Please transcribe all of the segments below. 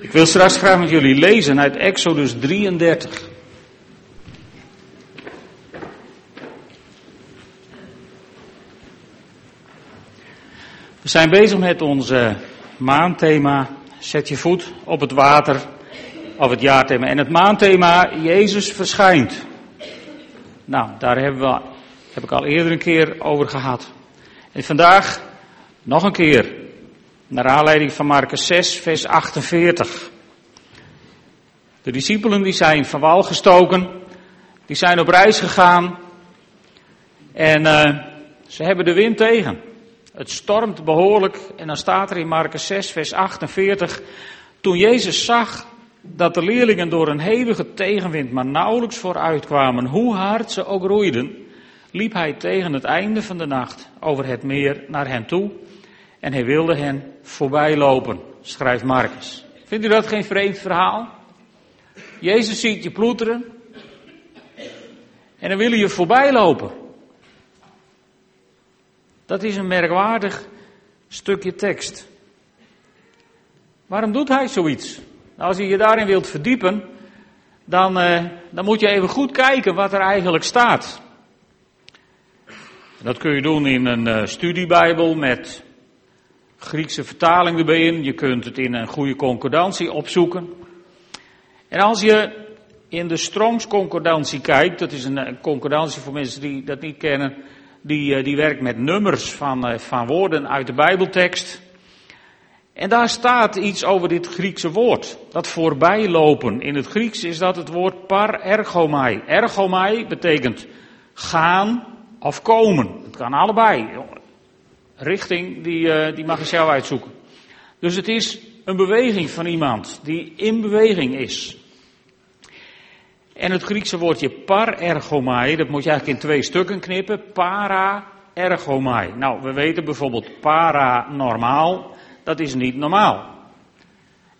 Ik wil straks graag met jullie lezen uit Exodus 33. We zijn bezig met ons maandthema Zet je voet op het water, of het jaarthema. En het maandthema Jezus verschijnt. Nou, daar hebben we, heb ik al eerder een keer over gehad. En vandaag nog een keer, naar aanleiding van Marcus 6, vers 48. De discipelen die zijn van wal gestoken, die zijn op reis gegaan en uh, ze hebben de wind tegen. Het stormt behoorlijk en dan staat er in Marcus 6, vers 48, toen Jezus zag dat de leerlingen door een hevige tegenwind maar nauwelijks vooruit kwamen, hoe hard ze ook roeiden, liep hij tegen het einde van de nacht over het meer naar hen toe en hij wilde hen voorbij lopen, schrijft Marcus. Vindt u dat geen vreemd verhaal? Jezus ziet je ploeteren en dan wil je voorbij lopen. Dat is een merkwaardig stukje tekst. Waarom doet hij zoiets? Nou, als je je daarin wilt verdiepen, dan, uh, dan moet je even goed kijken wat er eigenlijk staat. Dat kun je doen in een uh, studiebijbel met Griekse vertaling erbij in. Je kunt het in een goede concordantie opzoeken. En als je in de Strongs concordantie kijkt, dat is een concordantie voor mensen die dat niet kennen, die, die werkt met nummers van, van woorden uit de Bijbeltekst. En daar staat iets over dit Griekse woord, dat voorbijlopen. In het Grieks is dat het woord par ergomai. Ergomai betekent gaan of komen. Het kan allebei. Richting, die, die mag je zelf uitzoeken. Dus het is een beweging van iemand die in beweging is. En het Griekse woordje par ergomai, dat moet je eigenlijk in twee stukken knippen. Para ergomai. Nou, we weten bijvoorbeeld para normaal, dat is niet normaal.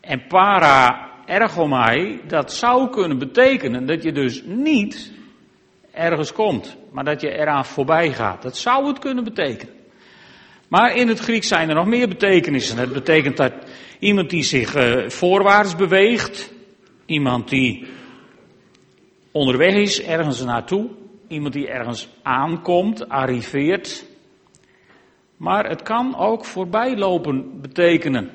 En para ergomai, dat zou kunnen betekenen dat je dus niet ergens komt, maar dat je eraan voorbij gaat. Dat zou het kunnen betekenen. Maar in het Grieks zijn er nog meer betekenissen. Het betekent dat iemand die zich uh, voorwaarts beweegt, iemand die onderweg is ergens naartoe, iemand die ergens aankomt, arriveert. Maar het kan ook voorbijlopen betekenen.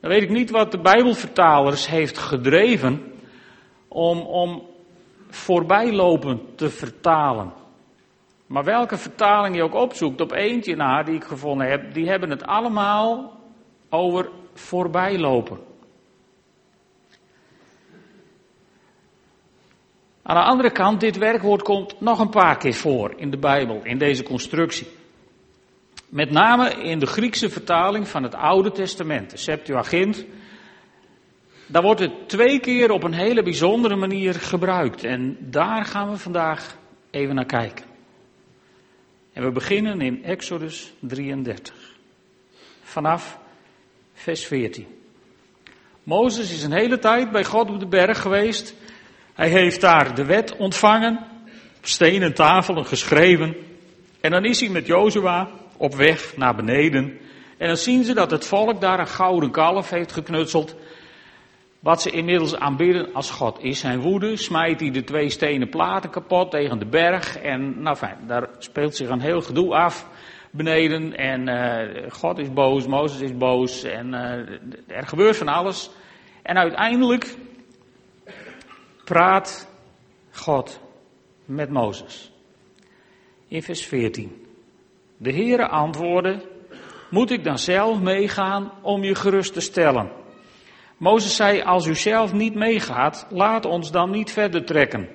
Dan weet ik niet wat de Bijbelvertalers heeft gedreven om, om voorbijlopen te vertalen. Maar welke vertaling je ook opzoekt, op eentje na die ik gevonden heb, die hebben het allemaal over voorbijlopen. Aan de andere kant, dit werkwoord komt nog een paar keer voor in de Bijbel, in deze constructie. Met name in de Griekse vertaling van het Oude Testament, de Septuagint. Daar wordt het twee keer op een hele bijzondere manier gebruikt. En daar gaan we vandaag even naar kijken. En we beginnen in Exodus 33. Vanaf vers 14. Mozes is een hele tijd bij God op de berg geweest. Hij heeft daar de wet ontvangen, op stenen tafelen geschreven. En dan is hij met Jozua op weg naar beneden. En dan zien ze dat het volk daar een gouden kalf heeft geknutseld. Wat ze inmiddels aanbidden als God is zijn woede, smijt hij de twee stenen platen kapot tegen de berg. En nou fijn, daar speelt zich een heel gedoe af beneden. En uh, God is boos, Mozes is boos en uh, er gebeurt van alles. En uiteindelijk praat God met Mozes. In vers 14. De Heere antwoordde, moet ik dan zelf meegaan om je gerust te stellen? Mozes zei, als u zelf niet meegaat, laat ons dan niet verder trekken.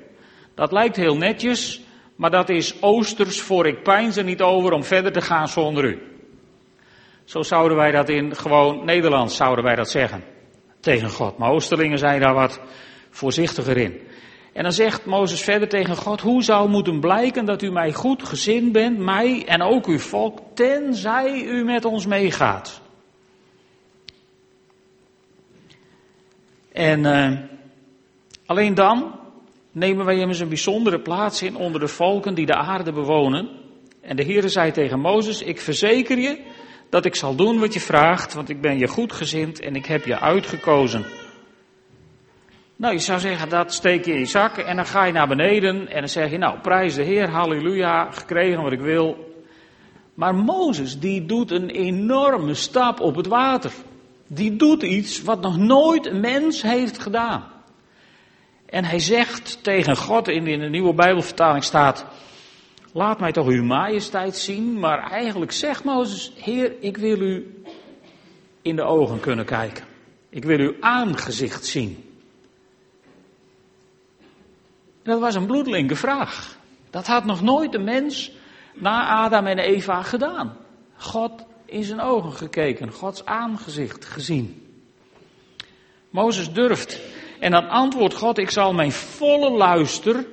Dat lijkt heel netjes, maar dat is oosters voor ik pijn er niet over om verder te gaan zonder u. Zo zouden wij dat in gewoon Nederlands zouden wij dat zeggen. Tegen God. Maar Oosterlingen zijn daar wat voorzichtiger in. En dan zegt Mozes verder tegen God, hoe zou moeten blijken dat u mij goed gezind bent, mij en ook uw volk, tenzij u met ons meegaat. En uh, alleen dan nemen wij immers een bijzondere plaats in onder de volken die de aarde bewonen. En de Heere zei tegen Mozes, ik verzeker je dat ik zal doen wat je vraagt, want ik ben je goedgezind en ik heb je uitgekozen. Nou, je zou zeggen, dat steek je in je zak en dan ga je naar beneden en dan zeg je, nou, prijs de Heer, halleluja, gekregen wat ik wil. Maar Mozes, die doet een enorme stap op het water. Die doet iets wat nog nooit een mens heeft gedaan. En hij zegt tegen God, in, de nieuwe Bijbelvertaling staat, laat mij toch uw majesteit zien. Maar eigenlijk zegt Mozes, Heer, ik wil u in de ogen kunnen kijken. Ik wil uw aangezicht zien. dat was een bloedlinke vraag. Dat had nog nooit een mens na Adam en Eva gedaan. God in zijn ogen gekeken, Gods aangezicht gezien. Mozes durft. En dan antwoordt God, ik zal mijn volle luister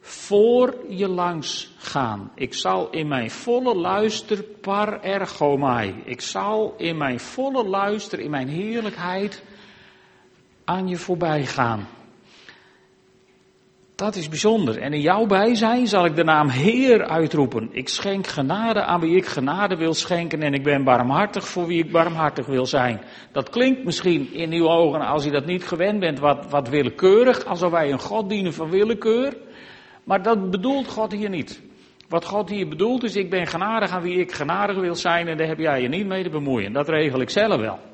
voor je langs gaan. Ik zal in mijn volle luister par ergomai. Ik zal in mijn volle luister, in mijn heerlijkheid aan je voorbij gaan. Dat is bijzonder. En in jouw bijzijn zal ik de naam Heer uitroepen. Ik schenk genade aan wie ik genade wil schenken en ik ben barmhartig voor wie ik barmhartig wil zijn. Dat klinkt misschien in uw ogen, als u dat niet gewend bent, wat, wat willekeurig, alsof wij een God dienen van willekeur. Maar dat bedoelt God hier niet. Wat God hier bedoelt is, ik ben genadig aan wie ik genadig wil zijn en daar heb jij je niet mee te bemoeien. Dat regel ik zelf wel.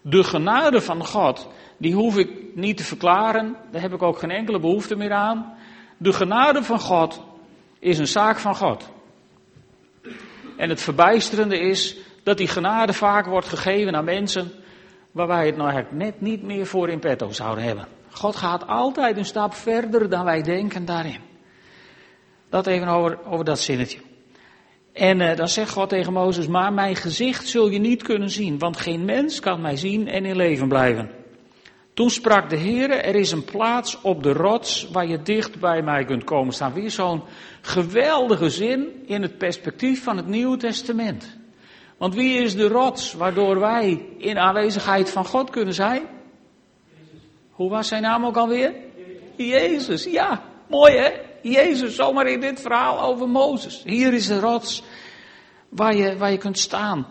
De genade van God, die hoef ik niet te verklaren, daar heb ik ook geen enkele behoefte meer aan. De genade van God is een zaak van God. En het verbijsterende is dat die genade vaak wordt gegeven aan mensen waar wij het nou net niet meer voor in petto zouden hebben. God gaat altijd een stap verder dan wij denken daarin. Dat even over, over dat zinnetje. En uh, dan zegt God tegen Mozes, maar mijn gezicht zul je niet kunnen zien, want geen mens kan mij zien en in leven blijven. Toen sprak de Heer, er is een plaats op de rots waar je dicht bij mij kunt komen staan. Weer zo'n geweldige zin in het perspectief van het Nieuwe Testament. Want wie is de rots waardoor wij in aanwezigheid van God kunnen zijn? Hoe was zijn naam ook alweer? Jezus, ja, mooi hè? Jezus, zomaar in dit verhaal over Mozes. Hier is de rots waar je, waar je kunt staan.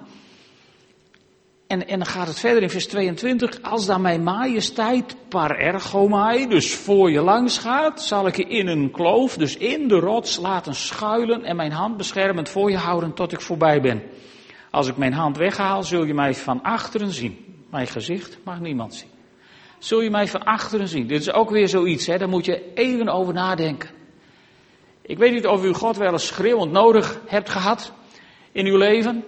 En, en dan gaat het verder in vers 22. Als dan mijn majesteit par ergomai, dus voor je langs gaat, zal ik je in een kloof, dus in de rots, laten schuilen en mijn hand beschermend voor je houden tot ik voorbij ben. Als ik mijn hand weghaal, zul je mij van achteren zien. Mijn gezicht mag niemand zien. Zul je mij van achteren zien. Dit is ook weer zoiets, hè? daar moet je even over nadenken. Ik weet niet of u God wel eens schreeuwend nodig hebt gehad in uw leven.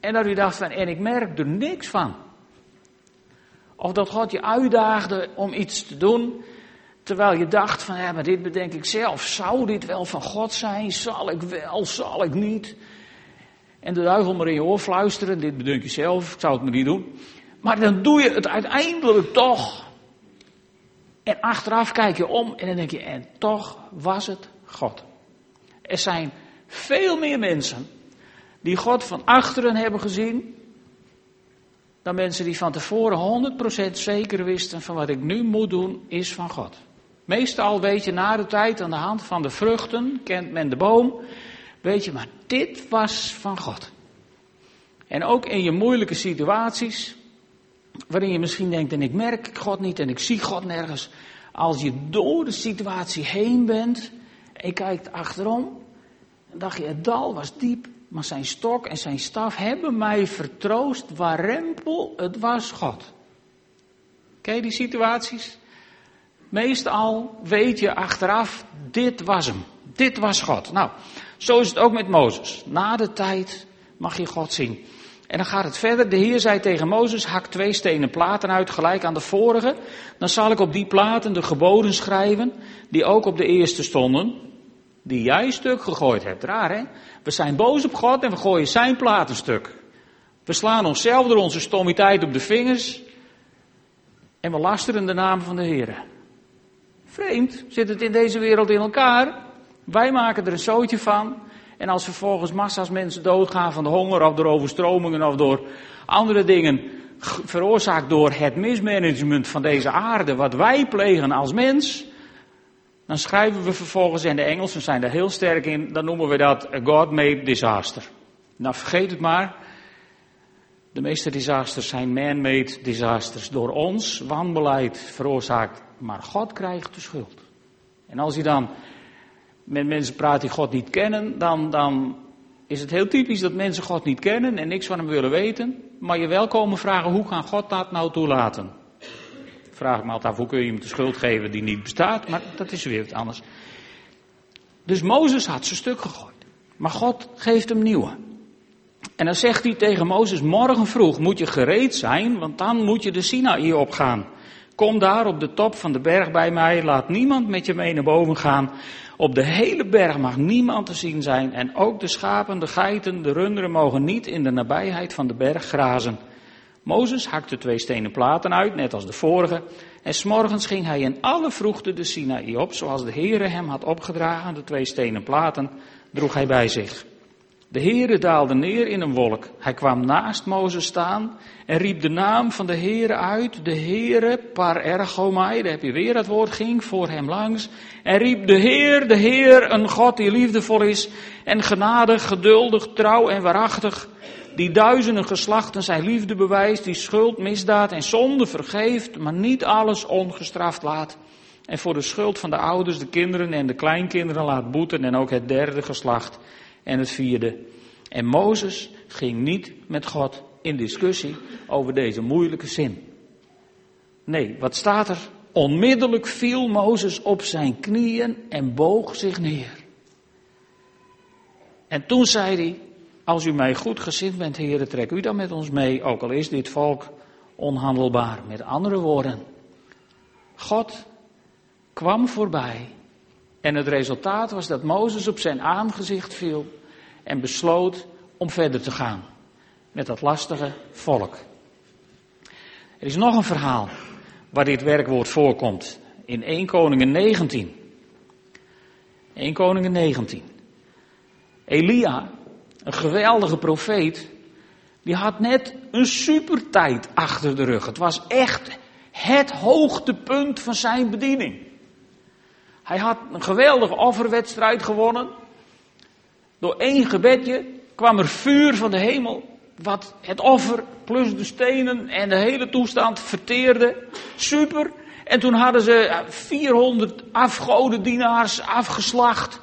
En dat u dacht van, en ik merk er niks van. Of dat God je uitdaagde om iets te doen, terwijl je dacht van, ja, maar dit bedenk ik zelf. Zou dit wel van God zijn? Zal ik wel, zal ik niet? En de duivel maar in je oor fluisteren, dit bedenk je zelf, ik zou het maar niet doen. Maar dan doe je het uiteindelijk toch. En achteraf kijk je om en dan denk je, en toch was het God. Er zijn veel meer mensen die God van achteren hebben gezien, dan mensen die van tevoren 100% zeker wisten van wat ik nu moet doen is van God. Meestal weet je na de tijd aan de hand van de vruchten, kent men de boom, weet je, maar dit was van God. En ook in je moeilijke situaties, waarin je misschien denkt, en ik merk God niet en ik zie God nergens. Als je door de situatie heen bent en kijkt achterom, dan dacht je, het dal was diep, maar zijn stok en zijn staf hebben mij vertroost waar rempel, het was God. Ken je die situaties? Meestal weet je achteraf, dit was hem. Dit was God. Nou, zo is het ook met Mozes. Na de tijd mag je God zien. En dan gaat het verder. De Heer zei tegen Mozes, hak twee stenen platen uit, gelijk aan de vorige. Dan zal ik op die platen de geboden schrijven, die ook op de eerste stonden, die jij stuk gegooid hebt. Raar hè? We zijn boos op God en we gooien zijn platen stuk. We slaan onszelf door onze stommiteit op de vingers. En we lasteren de naam van de Heer. Vreemd zit het in deze wereld in elkaar. Wij maken er een zootje van. En als vervolgens massa's mensen doodgaan van de honger of door overstromingen of door andere dingen, veroorzaakt door het mismanagement van deze aarde, wat wij plegen als mens, dan schrijven we vervolgens, in de Engelsen zijn daar heel sterk in, dan noemen we dat God-made disaster. Nou, vergeet het maar. De meeste disasters zijn man-made disasters. Door ons wanbeleid veroorzaakt. Maar God krijgt de schuld. En als je dan met mensen praat die God niet kennen, dan, dan is het heel typisch dat mensen God niet kennen en niks van hem willen weten. Maar je wel komen vragen, hoe kan God dat nou toelaten? Vraag me altijd af, hoe kun je hem de schuld geven die niet bestaat? Maar dat is weer wat anders. Dus Mozes had zijn stuk gegooid. Maar God geeft hem nieuwe. En dan zegt hij tegen Mozes, morgen vroeg moet je gereed zijn, want dan moet je de Sinaï opgaan. Kom daar op de top van de berg bij mij, laat niemand met je mee naar boven gaan. Op de hele berg mag niemand te zien zijn en ook de schapen, de geiten, de runderen mogen niet in de nabijheid van de berg grazen. Mozes hakte twee stenen platen uit, net als de vorige, en s'morgens ging hij in alle vroegte de Sinaï op, zoals de Heere hem had opgedragen, de twee stenen platen droeg hij bij zich. De Heere daalde neer in een wolk. Hij kwam naast Mozes staan en riep de naam van de Heere uit. De Heere, par ergomai, daar heb je weer het woord, ging voor hem langs. En riep de Heer, de Heer, een God die liefdevol is en genadig, geduldig, trouw en waarachtig. Die duizenden geslachten zijn liefde bewijst, die schuld, misdaad en zonde vergeeft, maar niet alles ongestraft laat. En voor de schuld van de ouders, de kinderen en de kleinkinderen laat boeten en ook het derde geslacht en het vierde. En Mozes ging niet met God in discussie over deze moeilijke zin. Nee, wat staat er? Onmiddellijk viel Mozes op zijn knieën en boog zich neer. En toen zei hij, als u mij goed gezind bent, heren, trek u dan met ons mee, ook al is dit volk onhandelbaar. Met andere woorden, God kwam voorbij en het resultaat was dat Mozes op zijn aangezicht viel en besloot om verder te gaan met dat lastige volk. Er is nog een verhaal waar dit werkwoord voorkomt in 1 Koningen 19. 1 Koningen 19. Elia, een geweldige profeet, die had net een supertijd achter de rug. Het was echt het hoogtepunt van zijn bediening. Hij had een geweldige offerwedstrijd gewonnen. Door één gebedje kwam er vuur van de hemel, wat het offer plus de stenen en de hele toestand verteerde. Super. En toen hadden ze 400 afgodendienaars afgeslacht.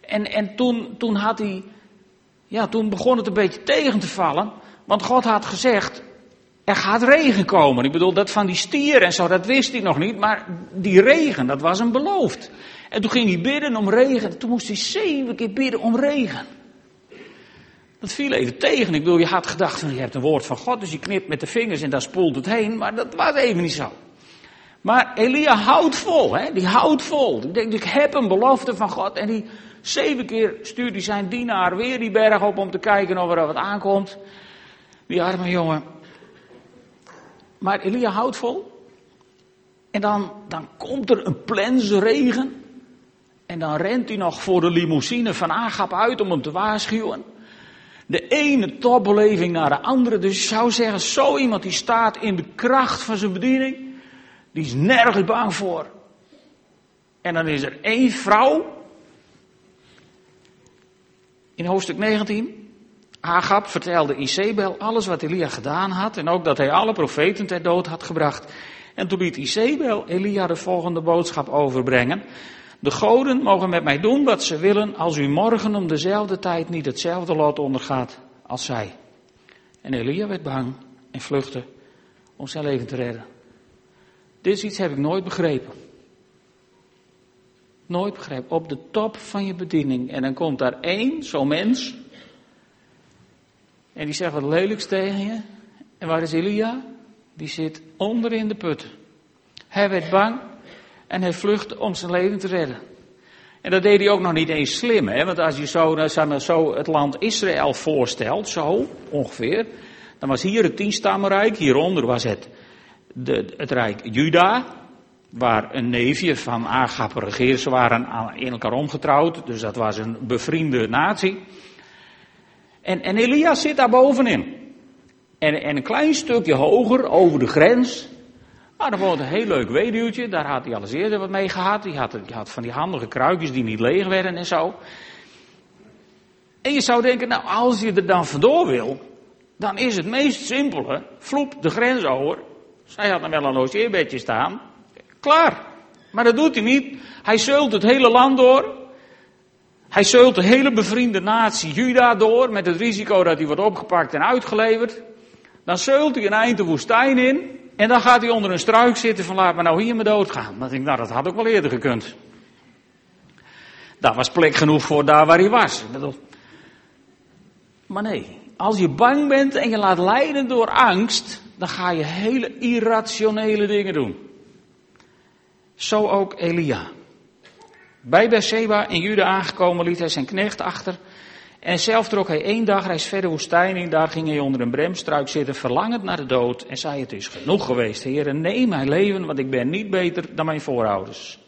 En, en toen, toen had hij, ja, toen begon het een beetje tegen te vallen. Want God had gezegd, er gaat regen komen. Ik bedoel, dat van die stier en zo, dat wist hij nog niet. Maar die regen, dat was hem beloofd. En toen ging hij bidden om regen. En toen moest hij zeven keer bidden om regen. Dat viel even tegen. Ik bedoel, je had gedacht van, je hebt een woord van God, dus je knipt met de vingers en daar spoelt het heen. Maar dat was even niet zo. Maar Elia houdt vol, hè? die houdt vol. Ik denk, ik heb een belofte van God. En die zeven keer stuurt hij zijn dienaar weer die berg op om te kijken of er wat aankomt. Die arme jongen. Maar Elia houdt vol. En dan, dan komt er een plense regen. En dan rent hij nog voor de limousine van Agap uit om hem te waarschuwen. De ene topbeleving naar de andere. Dus je zou zeggen, zo iemand die staat in de kracht van zijn bediening. Die is nergens bang voor. En dan is er één vrouw. In hoofdstuk 19. Agap vertelde Isabel alles wat Elia gedaan had en ook dat hij alle profeten ter dood had gebracht. En toen liet Isabel Elia de volgende boodschap overbrengen. De goden mogen met mij doen wat ze willen als u morgen om dezelfde tijd niet hetzelfde lot ondergaat als zij. En Elia werd bang en vluchtte om zijn leven te redden. Dit is iets heb ik nooit begrepen. Nooit begrepen. Op de top van je bediening. En dan komt daar één, zo'n mens, en die zegt wat lelijks tegen je. En waar is Elia? Die zit onder in de put. Hij werd bang en hij vluchtte om zijn leven te redden. En dat deed hij ook nog niet eens slim, hè? want als je zo, nou, zo het land Israël voorstelt, zo ongeveer, dan was hier het tienstammenrijk, hieronder was het, de, het rijk Juda, waar een neefje van Agap regeerde. Ze waren in elkaar omgetrouwd, dus dat was een bevriende natie. En, en Elias zit daar bovenin. En, en een klein stukje hoger, over de grens, nou, daar woont een heel leuk weduwtje, daar had hij al eens eerder wat mee gehad. Die had, had van die handige kruikjes die niet leeg werden en zo. En je zou denken, nou, als je er dan vandoor wil, dan is het meest simpele, vloep de grens over. Zij had dan wel een logeerbedje staan. Klaar. Maar dat doet hij niet. Hij zeult het hele land door. Hij zeult de hele bevriende natie Juda door met het risico dat hij wordt opgepakt en uitgeleverd. Dan zeult hij een eind de woestijn in en dan gaat hij onder een struik zitten van laat me nou hier maar doodgaan. Dan denk ik, nou dat had ook wel eerder gekund. Daar was plek genoeg voor daar waar hij was. Maar nee, als je bang bent en je laat leiden door angst, dan ga je hele irrationele dingen doen. Zo ook Elia. Bij Beersheba in Juda aangekomen liet hij zijn knecht achter. En zelf trok hij één dag reis verder woestijn in. Daar ging hij onder een bremstruik zitten, verlangend naar de dood. En zei: Het is genoeg geweest, heren. Neem mijn leven, want ik ben niet beter dan mijn voorouders.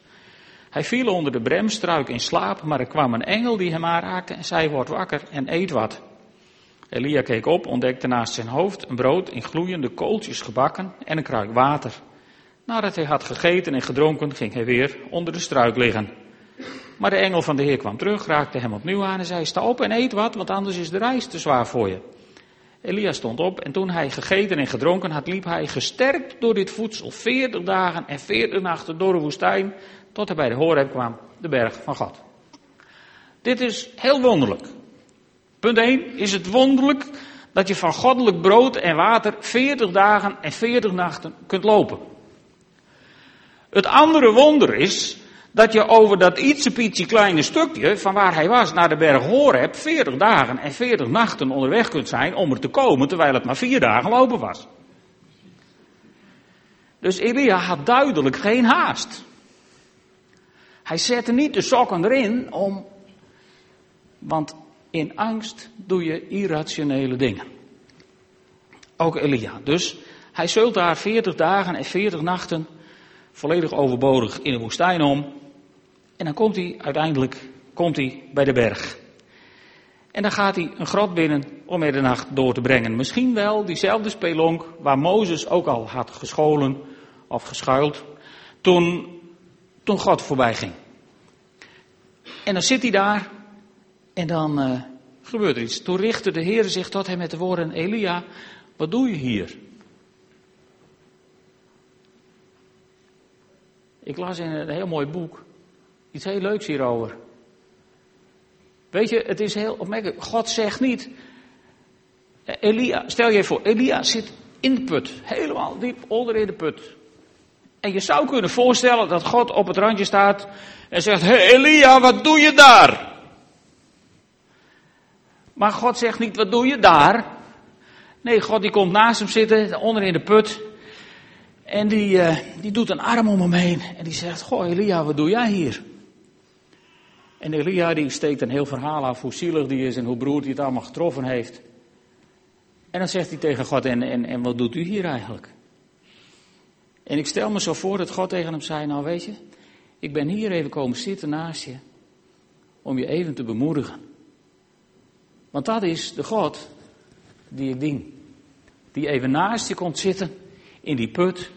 Hij viel onder de bremstruik in slaap, maar er kwam een engel die hem aanraakte en zei: Word wakker en eet wat. Elia keek op, ontdekte naast zijn hoofd een brood in gloeiende kooltjes gebakken en een kruik water. Nadat hij had gegeten en gedronken, ging hij weer onder de struik liggen. Maar de engel van de Heer kwam terug, raakte hem opnieuw aan en zei: Sta op en eet wat, want anders is de reis te zwaar voor je. Elia stond op en toen hij gegeten en gedronken had, liep hij gesterkt door dit voedsel veertig dagen en veertig nachten door de woestijn, tot hij bij de Horeb kwam, de berg van God. Dit is heel wonderlijk. Punt 1 is het wonderlijk dat je van goddelijk brood en water 40 dagen en 40 nachten kunt lopen. Het andere wonder is dat je over dat ietsje kleine stukje van waar hij was naar de berg Horeb 40 dagen en 40 nachten onderweg kunt zijn om er te komen terwijl het maar vier dagen lopen was. Dus Elia had duidelijk geen haast. Hij zette niet de sokken erin om, want in angst doe je irrationele dingen. Ook Elia. Dus hij zult daar 40 dagen en 40 nachten volledig overbodig in de woestijn om. En dan komt hij uiteindelijk komt hij bij de berg. En dan gaat hij een grot binnen om er de nacht door te brengen. Misschien wel diezelfde spelonk waar Mozes ook al had gescholen of geschuild toen, toen God voorbij ging. En dan zit hij daar en dan uh, gebeurt er iets. Toen richtte de Heer zich tot hem met de woorden: Elia, wat doe je hier? Ik las in een heel mooi boek iets heel leuks hierover. Weet je, het is heel opmerkelijk. God zegt niet. Elia, stel je voor, Elia zit in de put, helemaal diep onder in de put. En je zou kunnen voorstellen dat God op het randje staat en zegt: Hé Elia, wat doe je daar? Maar God zegt niet, wat doe je daar? Nee, God die komt naast hem zitten, onder in de put. En die, uh, die doet een arm om hem heen. En die zegt, goh Elia, wat doe jij hier? En Elia die steekt een heel verhaal af hoe zielig die is en hoe broer hij het allemaal getroffen heeft. En dan zegt hij tegen God, en, en, en wat doet u hier eigenlijk? En ik stel me zo voor dat God tegen hem zei, nou weet je, ik ben hier even komen zitten naast je om je even te bemoedigen. Want dat is de God die ik dien. Die even naast je komt zitten in die put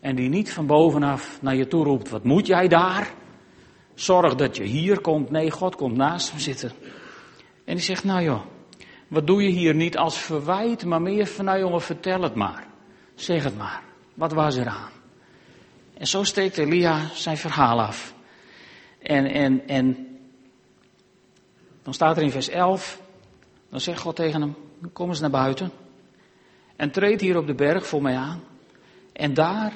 en die niet van bovenaf naar je toe roept, wat moet jij daar? Zorg dat je hier komt. Nee, God komt naast hem zitten. En die zegt, nou joh, wat doe je hier niet als verwijt, maar meer van, nou jongen, vertel het maar. Zeg het maar. Wat was er aan? En zo steekt Elia zijn verhaal af. En, en, en dan staat er in vers 11, dan zegt God tegen hem, kom eens naar buiten. En treed hier op de berg voor mij aan. En daar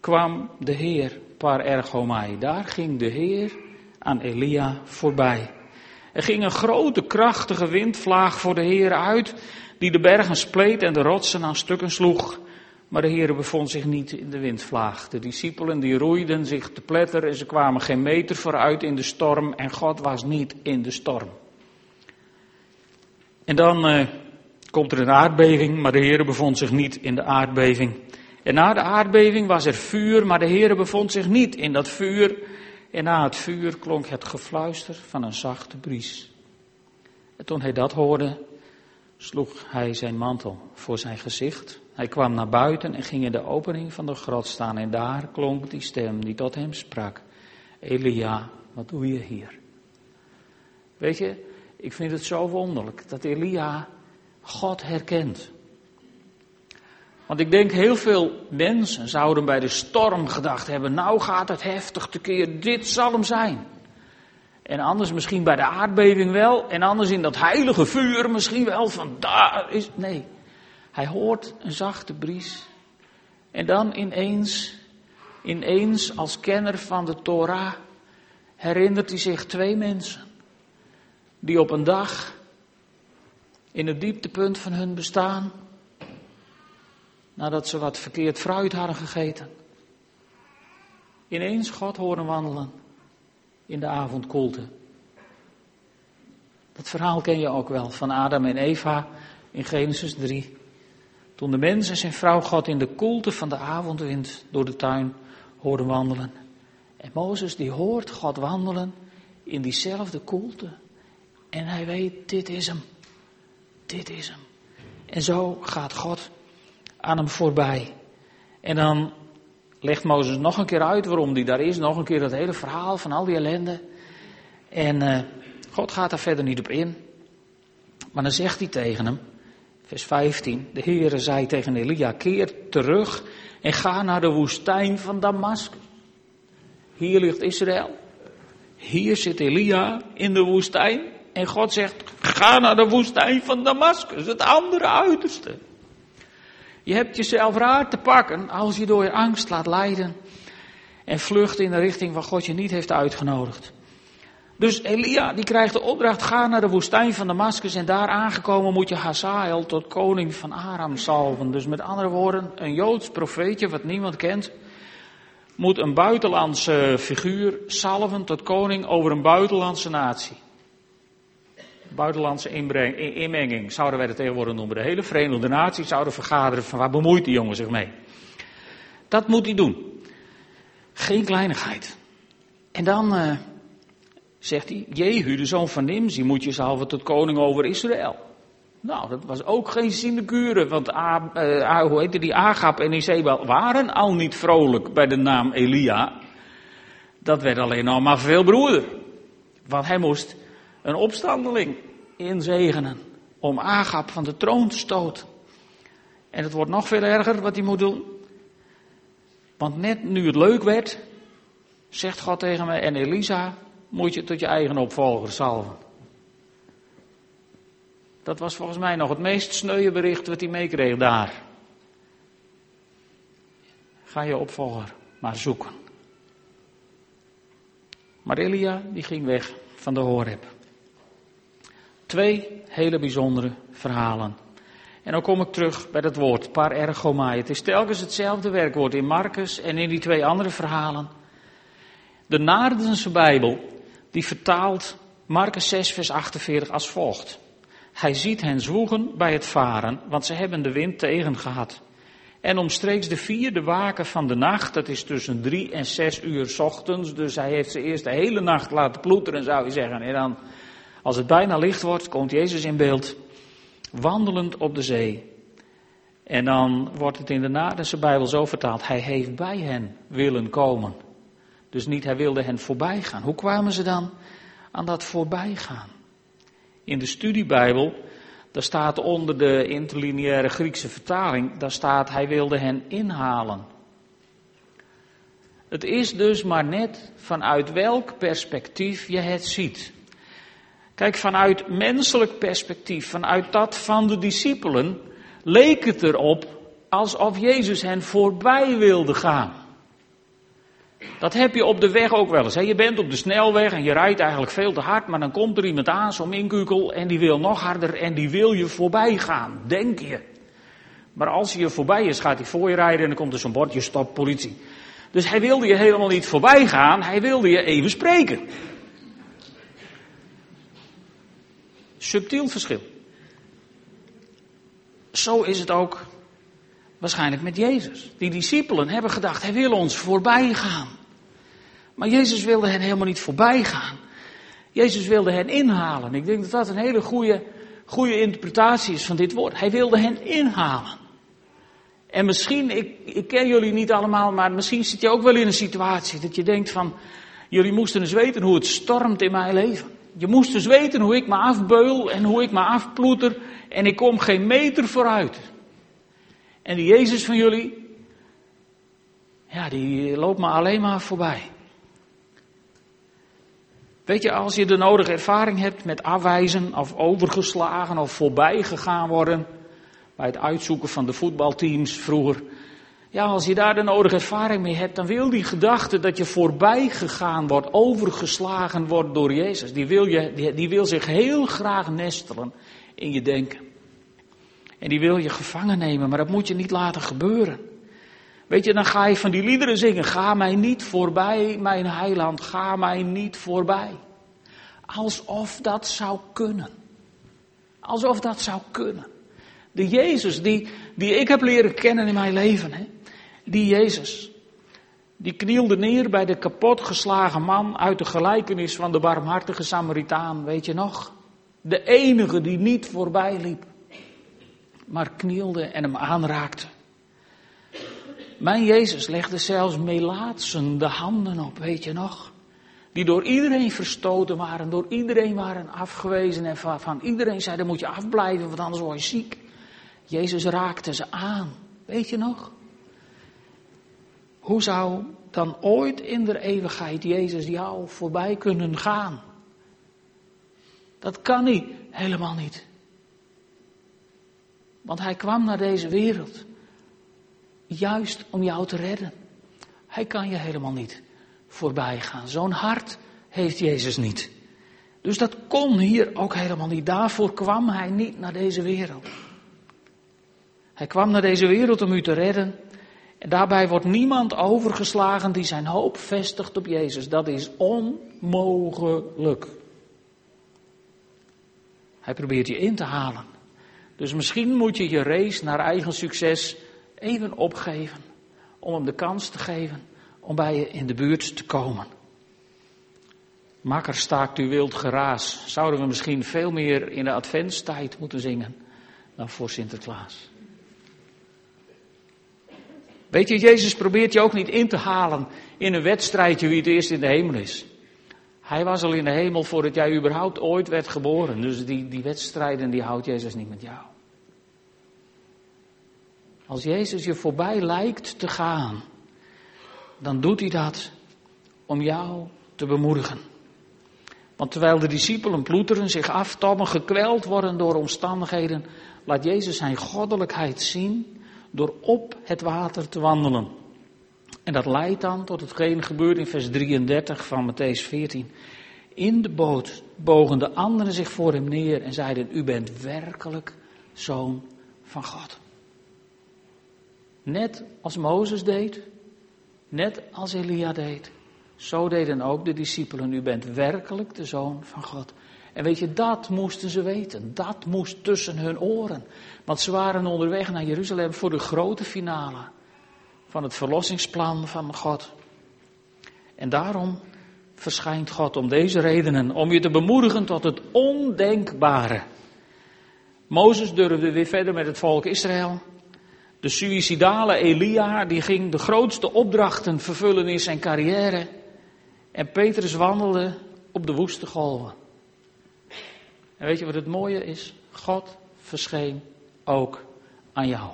kwam de Heer par ergomai. Daar ging de Heer aan Elia voorbij. Er ging een grote, krachtige windvlaag voor de Heer uit, die de bergen spleet en de rotsen aan stukken sloeg. Maar de Heer bevond zich niet in de windvlaag. De discipelen die roeiden zich te pletter en ze kwamen geen meter vooruit in de storm en God was niet in de storm. En dan uh, komt er een aardbeving, maar de Heer bevond zich niet in de aardbeving. En na de aardbeving was er vuur, maar de Heer bevond zich niet in dat vuur. En na het vuur klonk het gefluister van een zachte bries. En toen hij dat hoorde, sloeg hij zijn mantel voor zijn gezicht. Hij kwam naar buiten en ging in de opening van de grot staan. En daar klonk die stem die tot hem sprak. Elia, wat doe je hier? Weet je, ik vind het zo wonderlijk dat Elia God herkent. Want ik denk heel veel mensen zouden bij de storm gedacht hebben, nou gaat het heftig tekeer, dit zal hem zijn. En anders misschien bij de aardbeving wel, en anders in dat heilige vuur misschien wel, van daar is, nee. Hij hoort een zachte bries. En dan ineens, ineens als kenner van de Torah, herinnert hij zich twee mensen. Die op een dag, in het dieptepunt van hun bestaan, nadat ze wat verkeerd fruit hadden gegeten, ineens God horen wandelen in de avondkoelte. Dat verhaal ken je ook wel van Adam en Eva in Genesis 3. Toen de mens en zijn vrouw God in de koelte van de avondwind door de tuin hoorden wandelen. En Mozes die hoort God wandelen in diezelfde koelte. En hij weet, dit is hem. Dit is hem. En zo gaat God aan hem voorbij. En dan legt Mozes nog een keer uit waarom hij daar is. Nog een keer dat hele verhaal van al die ellende. En uh, God gaat daar verder niet op in. Maar dan zegt hij tegen hem, vers 15, de Heere zei tegen Elia, keer terug en ga naar de woestijn van Damascus. Hier ligt Israël. Hier zit Elia in de woestijn. En God zegt, ga naar de woestijn van Damascus, het andere uiterste. Je hebt jezelf raar te pakken als je door je angst laat leiden en vlucht in de richting waar God je niet heeft uitgenodigd. Dus Elia die krijgt de opdracht, ga naar de woestijn van Damascus en daar aangekomen moet je Hazael tot koning van Aram salven. Dus met andere woorden, een Joods profeetje wat niemand kent, moet een buitenlandse figuur salven tot koning over een buitenlandse natie buitenlandse inmenging, zouden wij het tegenwoordig noemen. De hele Verenigde Naties zouden vergaderen van waar bemoeit die jongen zich mee. Dat moet hij doen. Geen kleinigheid. En dan uh, zegt hij, Jehu, de zoon van Nimzi, moet je salven tot koning over Israël. Nou, dat was ook geen sinecure, want A, uh, hoe heette die, Agap en Isabel waren al niet vrolijk bij de naam Elia. Dat werd alleen nog maar veel broeder. Want hij moest een opstandeling inzegenen om Agap van de troon te stoten. En het wordt nog veel erger wat hij moet doen. Want net nu het leuk werd, zegt God tegen mij, en Elisa, moet je tot je eigen opvolger salven. Dat was volgens mij nog het meest sneuwe bericht wat hij meekreeg daar. Ga je opvolger maar zoeken. Maar Elia, die ging weg van de Horeb. Twee hele bijzondere verhalen. En dan kom ik terug bij dat woord, par ergomai. Het is telkens hetzelfde werkwoord in Marcus en in die twee andere verhalen. De Naardense Bijbel, die vertaalt Marcus 6, vers 48 als volgt. Hij ziet hen zwoegen bij het varen, want ze hebben de wind tegen gehad. En omstreeks de vierde waken van de nacht, dat is tussen drie en zes uur ochtends, dus hij heeft ze eerst de hele nacht laten ploeteren, zou je zeggen. En dan als het bijna licht wordt, komt Jezus in beeld, wandelend op de zee. En dan wordt het in de Nadense Bijbel zo vertaald, hij heeft bij hen willen komen. Dus niet hij wilde hen voorbij gaan. Hoe kwamen ze dan aan dat voorbijgaan? In de studiebijbel, daar staat onder de interlineaire Griekse vertaling, daar staat hij wilde hen inhalen. Het is dus maar net vanuit welk perspectief je het ziet. Kijk, vanuit menselijk perspectief, vanuit dat van de discipelen, leek het erop alsof Jezus hen voorbij wilde gaan. Dat heb je op de weg ook wel eens. Hè? Je bent op de snelweg en je rijdt eigenlijk veel te hard, maar dan komt er iemand aan, zo'n inkukel, en die wil nog harder en die wil je voorbij gaan, denk je. Maar als hij je voorbij is, gaat hij voor je rijden en dan komt er zo'n bordje stop politie. Dus hij wilde je helemaal niet voorbij gaan, hij wilde je even spreken. Subtiel verschil. Zo is het ook waarschijnlijk met Jezus. Die discipelen hebben gedacht, hij wil ons voorbij gaan. Maar Jezus wilde hen helemaal niet voorbij gaan. Jezus wilde hen inhalen. Ik denk dat dat een hele goede, goede interpretatie is van dit woord. Hij wilde hen inhalen. En misschien, ik, ik ken jullie niet allemaal, maar misschien zit je ook wel in een situatie dat je denkt van, jullie moesten eens weten hoe het stormt in mijn leven. Je moest dus weten hoe ik me afbeul en hoe ik me afploeter en ik kom geen meter vooruit. En die Jezus van jullie, ja, die loopt me alleen maar voorbij. Weet je, als je de nodige ervaring hebt met afwijzen of overgeslagen of voorbij gegaan worden, bij het uitzoeken van de voetbalteams vroeger. Ja, als je daar de nodige ervaring mee hebt, dan wil die gedachte dat je voorbij gegaan wordt, overgeslagen wordt door Jezus, die wil, je, die, wil zich heel graag nestelen in je denken. En die wil je gevangen nemen, maar dat moet je niet laten gebeuren. Weet je, dan ga je van die liederen zingen. Ga mij niet voorbij, mijn heiland, ga mij niet voorbij. Alsof dat zou kunnen. Alsof dat zou kunnen. De Jezus die, die ik heb leren kennen in mijn leven, hè? Die Jezus, die knielde neer bij de kapotgeslagen man uit de gelijkenis van de barmhartige Samaritaan, weet je nog? De enige die niet voorbij liep, maar knielde en hem aanraakte. Mijn Jezus legde zelfs melaatsen de handen op, weet je nog? Die door iedereen verstoten waren, door iedereen waren afgewezen en van, van iedereen zei, dan moet je afblijven, want anders word je ziek. Jezus raakte ze aan, weet je nog? Hoe zou dan ooit in de eeuwigheid Jezus jou voorbij kunnen gaan? Dat kan niet, helemaal niet. Want hij kwam naar deze wereld juist om jou te redden. Hij kan je helemaal niet voorbij gaan. Zo'n hart heeft Jezus niet. Dus dat kon hier ook helemaal niet. Daarvoor kwam hij niet naar deze wereld. Hij kwam naar deze wereld om u te redden. Daarbij wordt niemand overgeslagen die zijn hoop vestigt op Jezus. Dat is onmogelijk. Hij probeert je in te halen. Dus misschien moet je je race naar eigen succes even opgeven. Om hem de kans te geven om bij je in de buurt te komen. Makker staakt u wild geraas. Zouden we misschien veel meer in de adventstijd moeten zingen dan voor Sinterklaas. Weet je, Jezus probeert je ook niet in te halen in een wedstrijdje wie het eerst in de hemel is. Hij was al in de hemel voordat jij überhaupt ooit werd geboren. Dus die, die wedstrijden die houdt Jezus niet met jou. Als Jezus je voorbij lijkt te gaan, dan doet hij dat om jou te bemoedigen. Want terwijl de discipelen ploeteren, zich aftommen, gekweld worden door omstandigheden, laat Jezus zijn goddelijkheid zien door op het water te wandelen. En dat leidt dan tot hetgeen gebeurt in vers 33 van Matthäus 14. In de boot bogen de anderen zich voor hem neer en zeiden, u bent werkelijk zoon van God. Net als Mozes deed, net als Elia deed, zo deden ook de discipelen. U bent werkelijk de zoon van God. En weet je, dat moesten ze weten. Dat moest tussen hun oren. Want ze waren onderweg naar Jeruzalem voor de grote finale van het verlossingsplan van God. En daarom verschijnt God om deze redenen, om je te bemoedigen tot het ondenkbare. Mozes durfde weer verder met het volk Israël. De suïcidale Elia, die ging de grootste opdrachten vervullen in zijn carrière. En Petrus wandelde op de woeste golven. En weet je wat het mooie is? God verscheen ook aan jou.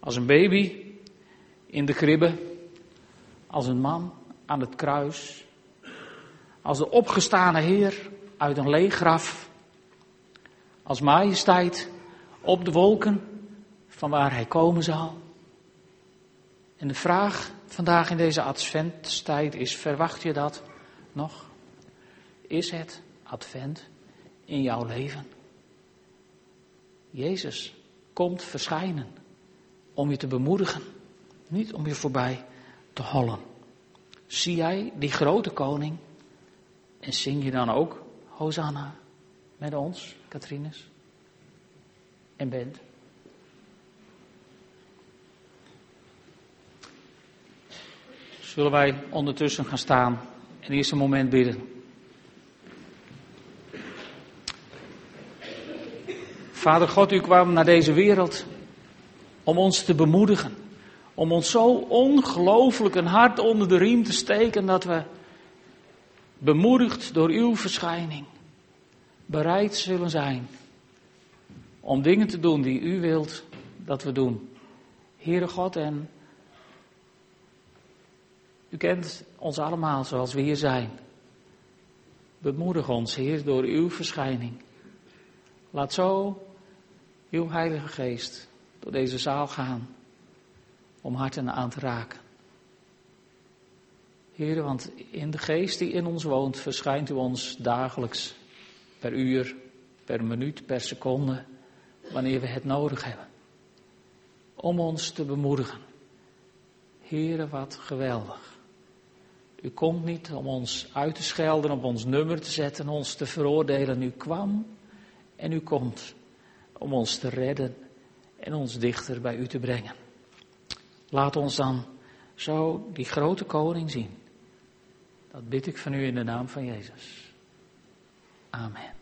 Als een baby in de kribbe, als een man aan het kruis, als de opgestane Heer uit een leeg graf, als majesteit op de wolken van waar hij komen zal. En de vraag vandaag in deze adventstijd is, verwacht je dat nog? Is het advent in jouw leven? Jezus komt verschijnen om je te bemoedigen, niet om je voorbij te hollen. Zie jij die grote koning en zing je dan ook Hosanna met ons, Katrines en Bent? zullen wij ondertussen gaan staan en eerst een moment bidden. Vader God, u kwam naar deze wereld om ons te bemoedigen. Om ons zo ongelooflijk een hart onder de riem te steken dat we bemoedigd door uw verschijning, bereid zullen zijn om dingen te doen die u wilt dat we doen. Heere God, en u kent ons allemaal zoals we hier zijn. Bemoedig ons, Heer, door uw verschijning. Laat zo uw Heilige Geest door deze zaal gaan om harten aan te raken. Heer, want in de geest die in ons woont, verschijnt u ons dagelijks, per uur, per minuut, per seconde, wanneer we het nodig hebben. Om ons te bemoedigen. Heere, wat geweldig. U komt niet om ons uit te schelden, op ons nummer te zetten, ons te veroordelen. U kwam en u komt om ons te redden en ons dichter bij u te brengen. Laat ons dan zo die grote koning zien. Dat bid ik van u in de naam van Jezus. Amen.